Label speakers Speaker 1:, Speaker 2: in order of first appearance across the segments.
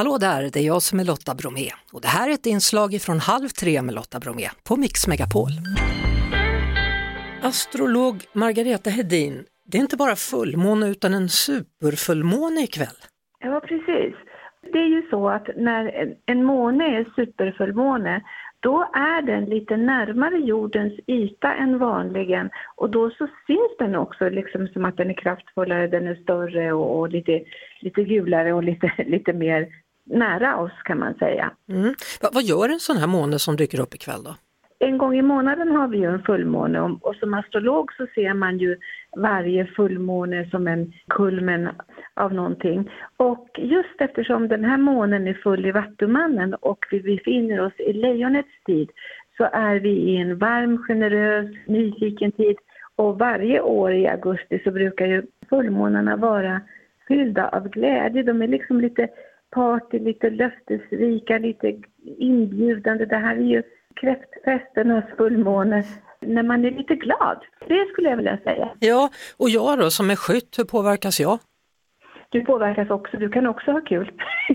Speaker 1: Hallå där, det är jag som är Lotta Bromé och det här är ett inslag från Halv tre med Lotta Bromé på Mix Megapol. Astrolog Margareta Hedin, det är inte bara fullmåne utan en superfullmåne ikväll.
Speaker 2: Ja, precis. Det är ju så att när en måne är superfullmåne då är den lite närmare jordens yta än vanligen och då så syns den också liksom som att den är kraftfullare, den är större och, och lite, lite gulare och lite, lite mer nära oss kan man säga.
Speaker 1: Mm. vad gör en sån här måne som dyker upp ikväll då?
Speaker 2: En gång i månaden har vi ju en fullmåne och, som astrolog så ser man ju varje fullmåne som en kulmen av någonting. Och just eftersom den här månen är full i Vattumannen och vi befinner oss i lejonets tid så är vi i en varm, generös, nyfiken tid och varje år i augusti så brukar ju fullmånarna vara fyllda av glädje. De är liksom lite party, lite löftesrika, lite inbjudande. Det här är ju kräftfesternas fullmåne när man är lite glad. Det skulle jag vilja säga.
Speaker 1: Ja, och jag då som är skytt, hur påverkas jag?
Speaker 2: Du påverkas också, du kan också ha kul.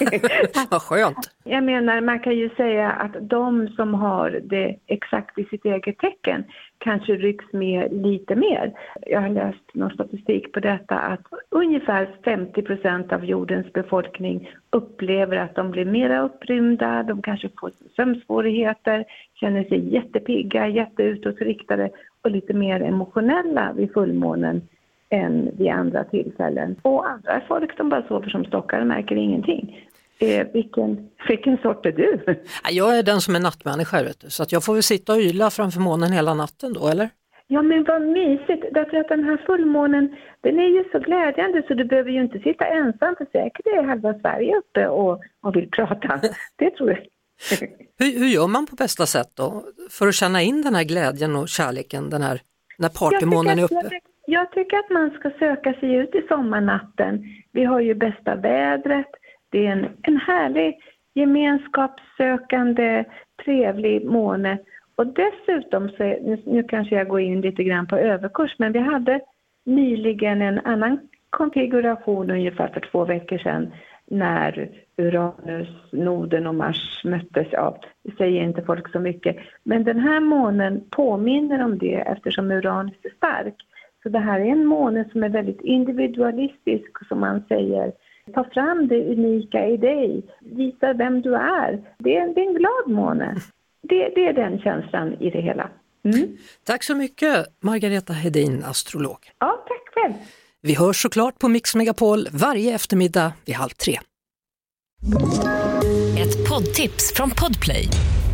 Speaker 1: Vad skönt!
Speaker 2: Jag menar, man kan ju säga att de som har det exakt i sitt eget tecken kanske rycks med lite mer. Jag har läst någon statistik på detta att ungefär 50 procent av jordens befolkning upplever att de blir mera upprymda, de kanske får sömnsvårigheter, känner sig jättepigga, jätteutåtriktade och lite mer emotionella vid fullmånen än vid andra tillfällen. Och andra folk de bara sover som stockar och märker ingenting. Eh, vilken, vilken sort är du?
Speaker 1: Jag är den som är nattmänniska, vet du. så att jag får väl sitta och yla framför månen hela natten då, eller?
Speaker 2: Ja men vad mysigt, därför att den här fullmånen den är ju så glädjande så du behöver ju inte sitta ensam för säkert är halva Sverige uppe och, och vill prata. Det tror jag.
Speaker 1: hur, hur gör man på bästa sätt då för att känna in den här glädjen och kärleken den här, när partymånen är uppe?
Speaker 2: Jag tycker att man ska söka sig ut i sommarnatten. Vi har ju bästa vädret. Det är en, en härlig gemenskapssökande, trevlig måne. Och dessutom, så, nu, nu kanske jag går in lite grann på överkurs, men vi hade nyligen en annan konfiguration ungefär för två veckor sedan när Uranus, Norden och Mars möttes. Ja, det säger inte folk så mycket. Men den här månen påminner om det eftersom Uranus är stark. Så det här är en måne som är väldigt individualistisk, som man säger. Ta fram det unika i dig, visa vem du är. Det är, det är en glad måne. Det, det, är den känslan i det hela. Mm.
Speaker 1: Tack så mycket Margareta Hedin, astrolog.
Speaker 2: Ja, tack själv.
Speaker 1: Vi hörs såklart på Mix Megapol varje eftermiddag vid halv tre.
Speaker 3: Ett poddtips från Podplay.